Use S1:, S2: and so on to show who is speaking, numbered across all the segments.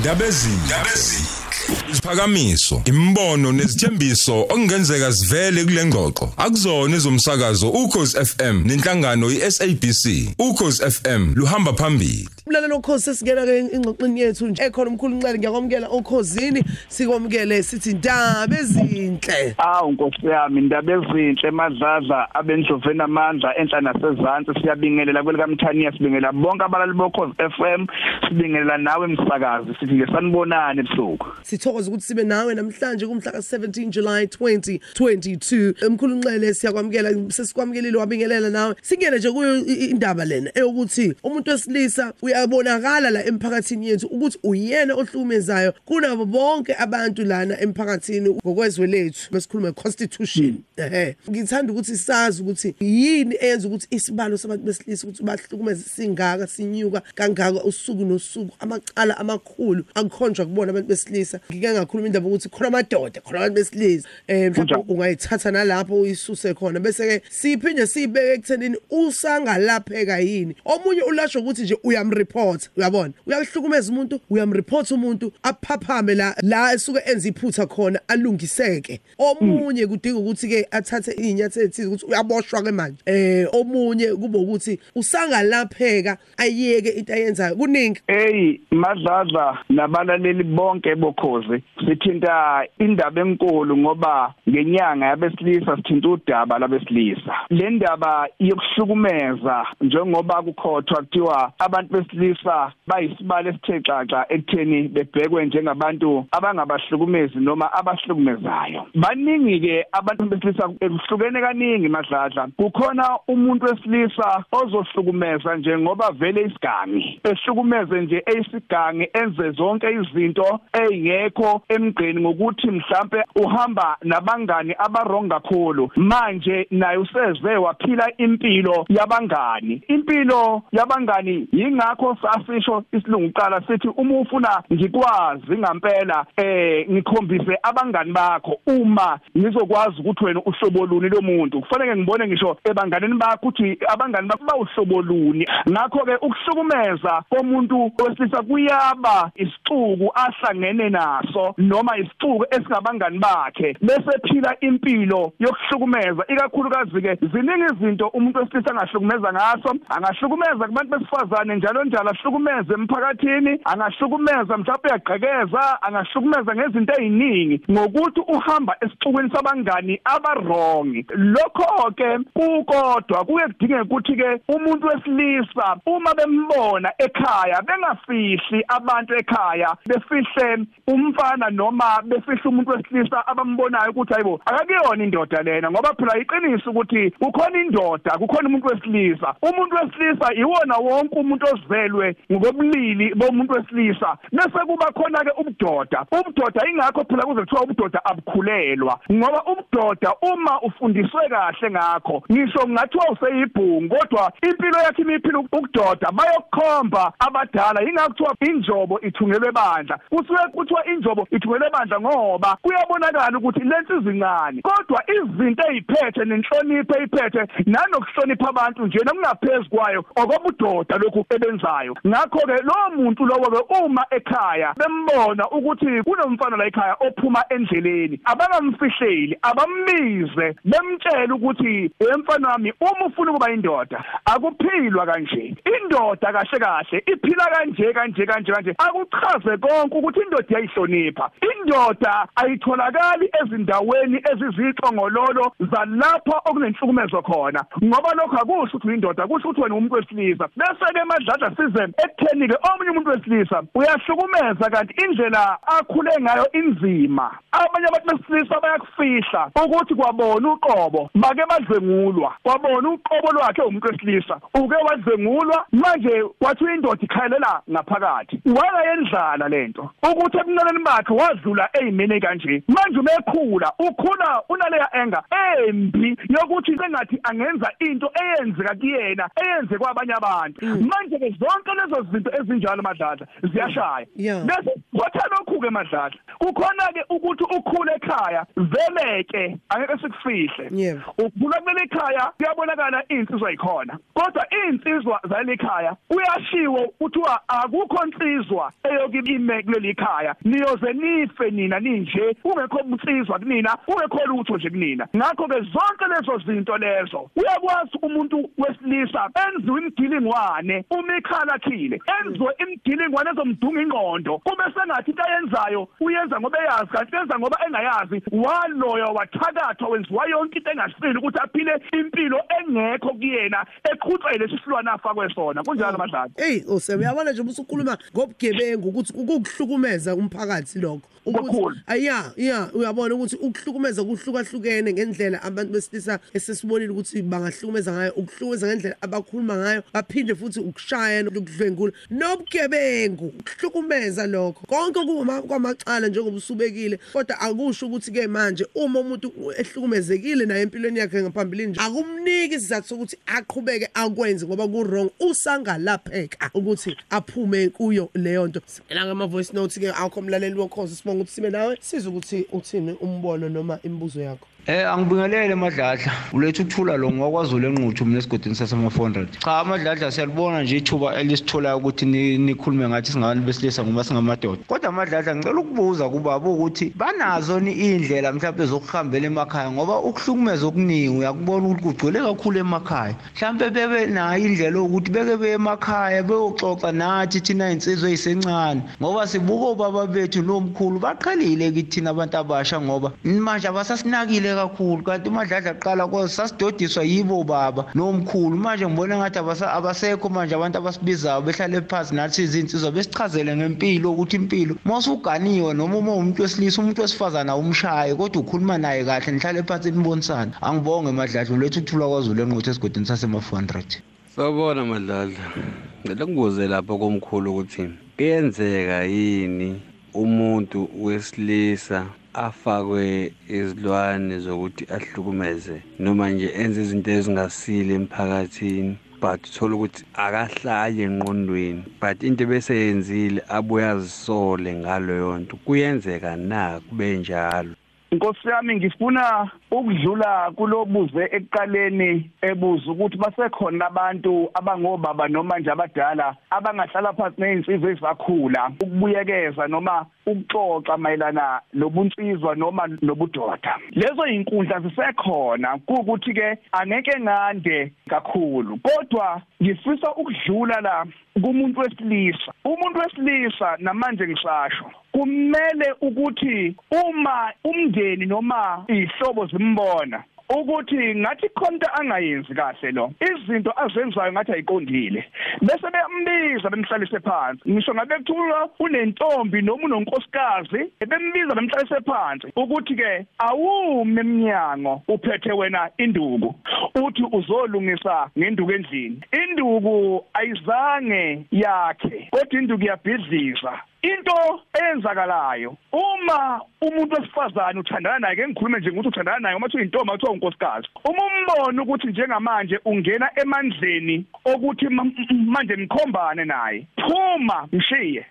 S1: ndabezini isiphakamiso imbono nezithembiso okungenzeka sivele kule ngxoxo. Akuzona ezomsakazo ukhozi FM nenhlangano iSABC ukhozi FM luhamba phambili.
S2: Umlalelo okhozi sesingena ke ingxoxweni yethu nje. Ekhona umkhulu Nxele ngiyakwamukela okhosini sikwamukele sithi indaba ezinhle.
S3: Awu Nkosi yami indaba ezinhle madlaza abendloveni amandla enhla nasezantsi siyabingelela kwelikamthaniya sibingelela bonke abalali bokhozi FM sibingelela nawe msakazi sithi nje sanibonane ebusuku.
S2: Sithokoza ukuthi sibe nawe namhlanje kumhla ka17 July 2022 umkhulu Nxele siyakwamukela sesikwamkelile wabingelela nawe. Singene nje kuyo indaba lena eyokuthi umuntu wesilisa uyabonakala la emphakathini yethu ukuthi uyena ohlukumezayo kunabo bonke abantu lana emphakathini ngokwezwe lethu besikhuluma constitution. Ehe. Ngithanda ukuthi sazi ukuthi yini eyenza ukuthi isibalo sabantu besilisa ukuthi bahlukumeze singaka sinyuka kangaka usuku nosuku amacala amakhulu akukhonjwa kubona abantu besilisa. Ngike ngakhuluma indaba ukuthi khona amadoda khona abantu besilisa. Eh mhlawumbe
S3: Kunjani?
S2: ungayithatha nalapho uyisuse khona. Bese ke siphinde sibeke ekuthenini usangalapheka yini? Omunye ulasho ukuthi nje uyamreport uyabona? Uyahlukumeza umuntu uyamreport umuntu aphaphame la la esuke enza iphutha khona alungiseke. Omunye kudinga ukuthi ke athathe inyathelo ethize ukuthi uyaboshwa ke manje. Eh omunye kube ukuthi usangalapheka ayeke into ayenzayo. Kuningi.
S3: Hey madlaza nabalaleli bonke bokhozi sithinta indaba enkulu ngoba ngenyanga yabesilisa sithinta udaba labesilisa. Le ndaba yokuhlukumeza njengoba kukhothwa kuthiwa abantu besilisa bayisibalo esithe xaxa ekutheni bebhekwe njengabantu abangabahlukumezi noma abahlukumezayo. Baningi ke abantu besilisa ekuhlukene kaningi madladla. Kukhona umuntu wesilisa ozohlukumeza njengoba vele isigangi. Ehlukumeze nje eyisigangi enze zonke izinto ezingekho emgqeni ngokuthi mhlambe uhamba nabangani abarong kakhulu. Manje naye useze waphila impilo yabangani. Impilo yabangani yingakho sasisho isilungu qala sithi uma ufuna ngikwazi ngempela eh ngikhombise abangani bakho uma ngizokwazi ukuthi wena uhlobo luni lomuntu kufanele ngibone ngisho ebanganeni bakho ukuthi abangani bakho bawuhlobo luni. Ngakho ke ukuhlukumeza komuntu wesilisa kuyaba isixuku ahlangene naso noma isixuku esingabangani bakhe. Bese phila impilo yokuhlukumeza ikakhulukazi ke ziningi izinto umuntu wesilisa angahlukumeza ngaso angahlukumeza kubantu besifazane njalo njalo ahlukumeze emphakathini angahlukumeza mhlawumbe uyagqekeza angahlukumeza ngezinto eziningi ngokuthi uhamba esixukwini sabangani abarongi lokho ke kukodwa kuye kudingeka ukuthi ke umuntu wesilisa uma bembona ekhaya bengafihli abantu ekhaya befihle umfana noma befihle umuntu wesilisa abambonayo ukuthi hayibo akakuyona indoda lena ngoba phela iqiniso ukuthi kukhona indoda kukhona umuntu wesilisa. Umuntu wesilisa iwona wonke umuntu ozivelwe ngokobulili bomuntu wesilisa. Bese kuba khona ke ubudoda ubudoda ingakho phela kuze kuthiwa ubudoda abukhulelwa ngoba ubudoda uma ufundiswe kahle ngakho ngisho ngathiwa useyibhungu kodwa impilo yakhe imiphilo ukudoda bayokukhomba abadala. Ingakho kuthiwa injobo ithungelwe bandla. Kusuke kuthiwa injobo ithungelwe bandla ngoba kuyabonakala ukuthi lensizi incane kodwa izinto eziphethe nenhlonipho eziphethe nanokuhlonipha abantu nje nokungaphezulu kwayo okobudoda lokhu ebenzayo ngakho ke lo muntu lowo ke uma ekhaya bembona ukuthi kunomfana la ekhaya ophuma endleleni abangamfihleli abammize bemtshela ukuthi emfana wami uma ufuna ukuba indoda akuphilwa kanje. Indoda kahle kahle iphila kanje kanje kanje kanje. Akuchaze konke ukuthi indoda iyayihlonipha. Indoda ayitholakali ezindaweni ezizixongololo zalapha okunenhlukumezo khona ngoba lokho akusho ukuthi indoda kusho ukuthi wena umuntu wesilisa. Bese ke madladla size ekutheni ke omunye umuntu wesilisa uyahlukumeza kanti indlela akhule ngayo inzima. Abanye abantu besilisa bayakufihla ukuthi kwabona uqobo make badlwengulwa kwabona uqobo lwakhe umuntu wesilisa uke wadlwengulwa manje wathi indoda ikhayelela ngaphakathi. Wayayendlala lento ukuthi ebuncaneni bakhe wadlula eyimene kanje. Manje umekhula ukhula unaleya enga embi yokuthi sengathi angenza into eyenzeka kuyena eyenze kwabanye abantu. Manje ke zonke lezo zinto ezinjalo madladla ziyashaya.
S2: Yeah.
S3: bese kwathi lokhu buke madlala kukhona ke ukuthi ukhule ekhaya vele ke angeke sikufihle.
S2: Yebo.
S3: ukukhula kuleli ekhaya kuyabonakala insizwa ikhona kodwa insizwa zaleli ekhaya uyashiwo kuthiwa akukho insizwa eyokime kuleli ekhaya niyoze nife nina ninje ungekho insizwa kunina ungekho lutho nje kunina. Ngakho ke zonke lezo zinto lezo uyakwazi umuntu wesilisa enziwe imgilingwane uma ikhala khile enziwe imgilingwane ezomdunga ingqondo. Kube sengathi into ayenzayo uyenza ngoba eyazi kanti yenza ngoba engayazi waloya wathakathwa wenziwa yonke into engasile ukuthi aphile impilo engekho kuyena eqhutshe lesi silwana afakwe sona kunjalo madlala
S2: Hey ose uyabona nje usukhuluma ngobugebengu ukuthi ukukuhlukumeza umphakathi lokho.
S3: Kakhulu.
S2: aya ya uyabona ukuthi ukuhlukumeza kuhlukahlukene ngendlela abantu besilisa esesibonile ukuthi bangahlukumeza ngayo ukuhlukumeza ngendlela abakhuluma ngayo baphinde futhi ukushaya nokudlwengula nobugebengu. Ukuhlukumeza lokho. Konke kuma kwamacala njengoba usubekile kodwa akusho ukuthi ke manje uma umuntu ehlukumezekile naye empilweni yakhe ngaphambilini nje akumniki isizathu sokuthi aqhubeke akwenze ngoba ku wrong usangalapheka ukuthi aphume kuyo leyo nto. Sibela ngama voice notes ke akho mlaleli wokhozi sibonga ukuthi sibe nawe. Siza ukuthi uthini umbono noma imibuzo yakho?
S4: Eh angibingelele madladla. Ulethu ukuthula lo ngwakwaZulu enquthu mina esigodini sasema 400 cha madladla siyalibona nje ithuba elisitholayo ukuthi ni- nikhulume ngathi singabantu besilisa ngoba singamadoda. Kodwa madladla ngicela ukubuza kubaba ukuthi banazo ni indlela mhlawumbe zokuhambela emakhaya ngoba ukuhlukumeza okuningi uyakubona ukuthi kugcwele kakhulu emakhaya. Mhlawumbe bebe nayo indlela yokuthi beke beye emakhaya beyoxoxa nathi thina insizwe eyisencane ngoba sibuka obaba bethu nomkhulu baqhelile kithina abantu abasha ngoba manje abasasinakile kakhulu. Kanti umadladla qala kwazi sasidodiswa yibo baba nomkhulu. Manje ngibona ngathi abasa- abasekho manje abantu abasibizayo behlale phansi nathi izinsizwa besichazele ngempilo ukuthi impilo mawusuganiwe noma uma umuntu wesilisa umuntu wesifazane awumshaye kodwa ukhuluma naye kahle nihlale phansi nibonisane. Angibonge madladla ulethu ukuthula kwazulu enquthu esigodini sasema-400
S5: Sawubona madladla. Ngicela ngibuze lapha komkhulu ukuthi kuyenzeka yini umuntu wesilisa afakwe izilwane zokuthi ahlukumeze noma nje enze izinto ezingasile emphakathini? But uthola ukuthi akahlali engqondweni. But into bese yenzile abuye azisole ngaleyo nto. Kuyenzeka na? Kube njalo?
S3: Nkosi yami ngifuna ukudlula kulobuze ekuqaleni ebuza ukuthi basekhona abantu abangobaba noma nje abadala abangahlala phansi nezinsizwa ezisakhula ukubuyekeza noma ukuxoxa mayelana nobunsizwa noma nobudoda. Lezo inkundla zisekhona kuukuthi ke angeke ngande kakhulu kodwa ngifisa ukudlula la kumuntu wesilisa. Umuntu wesilisa namanje ngisasho kumele ukuthi uma umndeni noma ihlobo zimbona ukuthi ngathi khonto angayenzi kahle lo izinto azenzayo ngathi ayiqondile. Bese bembiza bemhlalise phansi. Ngisho ngabe kuthiwa unentombi noma unonkosikazi bembiza bemhlalise phansi ukuthi ke awume eminyango uphethe wena induku. Uthi uzolungisa ngenduku endlini. Induku ayizange yakhe kodwa induku yabhidliza into eyenzakalayo uma umuntu wesifazane uthandana naye ke ngikhulume nje ukuthi uthandana naye uma uyintombi kuthiwa unkosikazi uma umbona ukuthi njengamanje ungena emandleni okuthi manje ngikhombane naye phuma mshiye.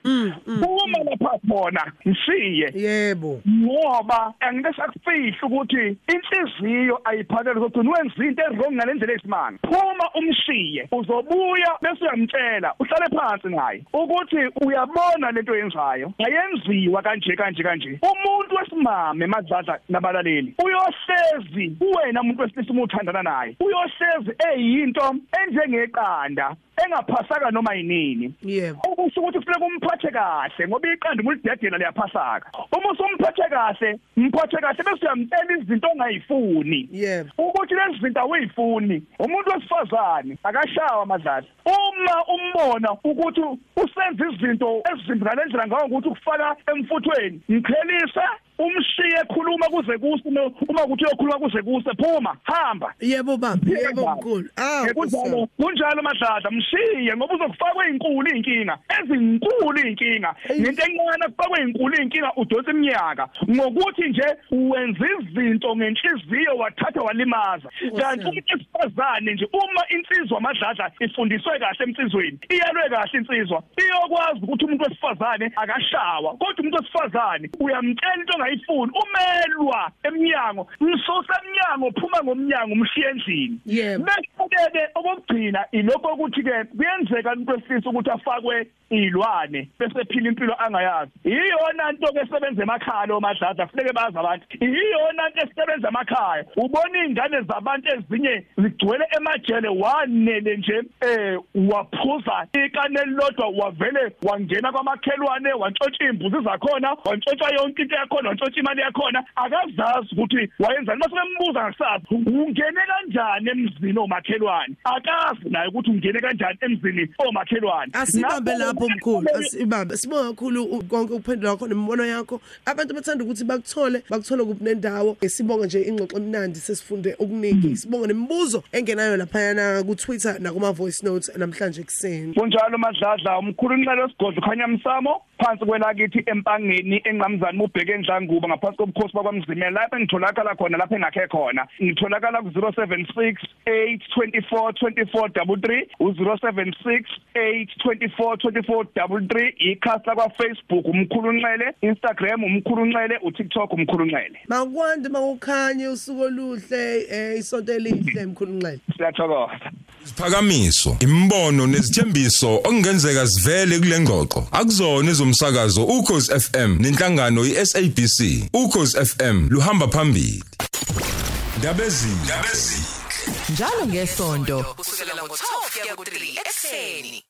S3: Phuma lapha khona mshiye.
S2: Yebo.
S3: Ngoba angeke sakufihla ukuthi inhliziyo ayiphakele ukuthi wenza into errong ngalendlela esimanga phuma umshiye uzobuya bese uyamtshela uhlale phansi naye ukuthi uyabona lento yenzayo ayenziwa kanje kanje kanje. Umuntu wesimame madladla nabalaleli uyohlezi uwena umuntu wesilisa uma uthandana naye uyohlezi eyinto enjengeqanda engaphasaka noma yinini
S2: yebo.
S3: Ukusho ukuthi kufanele kumphathe kahle ngoba iqanda mulidedela liyaphasaka. Uma usumphathe kahle mphathe kahle bese uyamtshela izinto ongayifuni.
S2: Yebo.
S3: Ukuthi lezi zinto awuyifuni. Umuntu wesifazane akashawa madlala uma umbona ukuthi usenza izinto ezimbi ngalendlela ngawo ukuthi ukufaka emfuthweni ngikhelise umshiye ekhuluma kuze kuse uma ukuthi uyokhuluma kuze kuse phuma hamba.
S2: Yebo baba yebo mkhulu. Ah
S3: kunjalo kunjalo madladla mshiye ngoba uzokufakwa izinkulu izinkinga ezinkulu izinkinga nento encane kufakwa izinkulu izinkinga udonsa iminyaka ngokuthi nje wenza izinto ngenhliziyo wathatha walimaza. Kanti umuntu esifazane nje uma insizwa madladla ifundiswe kahle emsizweni iyalwe kahle insizwa iyokwazi ukuthi umuntu wesifazane akashawa kodwa umuntu wesifazane uyamtshela into ongayifuni umelwa emnyango msusa emnyango phuma ngomnyango umshiye endlini. Bese-ke okokugcina ilokho ukuthi-ke kuyenzeka umuntu wesilisa ukuthi afakwe iy'lwane bese ephila impilo angayazi. Iyona nto-ke esebenza emakhaya lo madladla kufuneke bazi abantu. Iyona nto esebenza emakhaya ubona iy'ngane zabantu ezinye zigcwele emajele wanele nje um waphuza ikane elilodwa wavele wangena kwamakhelwane wantshontsha iy'mbuzi zakhona wantshontsha yonke into yakhona wantshontsha imali yakhona. Akazazi ukuthi wayenzani mase bembuza ngakusazi ungene kanjani emzini omakhelwane? Akazi naye ukuthi ungene kanjani emzini omakhelwane.
S2: Asibambe
S3: Ngakho-
S2: lapho mkhulu asibambe. Sibonga kakhulu u- konke ukuphendula kwakho nemibono yakho. Abantu bathanda ukuthi bakuthole bakuthole kuphi nendawo. Sibonga nje ingxoxo emnandi sesifunde okuningi. Sibonga nemibuzo engenayo lapha ku Twitter nakuma voice notes namhlanje ekseni
S3: kunjalo madladla umkhulu unxele sigodlo khanya msamo phansi kwelakithi empangeni enqamzana ubheke endlanguba ngaphansi komkhosi bakwamzimela lapho engitholakala khona lapho engakhe khona. Ngitholakala ku-076 824 24 u-076 824 24 ikhasi lakwa-facebook umkhulu unxele instagram umkhulu unxele utiktok umkhulu unxele
S2: makwande makukhanye usuku oluhle eh isonto elihle mkhulu Nxele
S3: siyathokoza.
S1: Isiphakamiso, imbono nezithembiso okungenzeka sivele kule ngxoxo. Akuzona ezomsakazo ukhozi FM nenhlangano iSABC. Ukhozi FM luhamba phambili. Ndabezi. Ndabezi.
S6: njalo ngesonto kusukela ngo-12 kuya ku-3 ekseni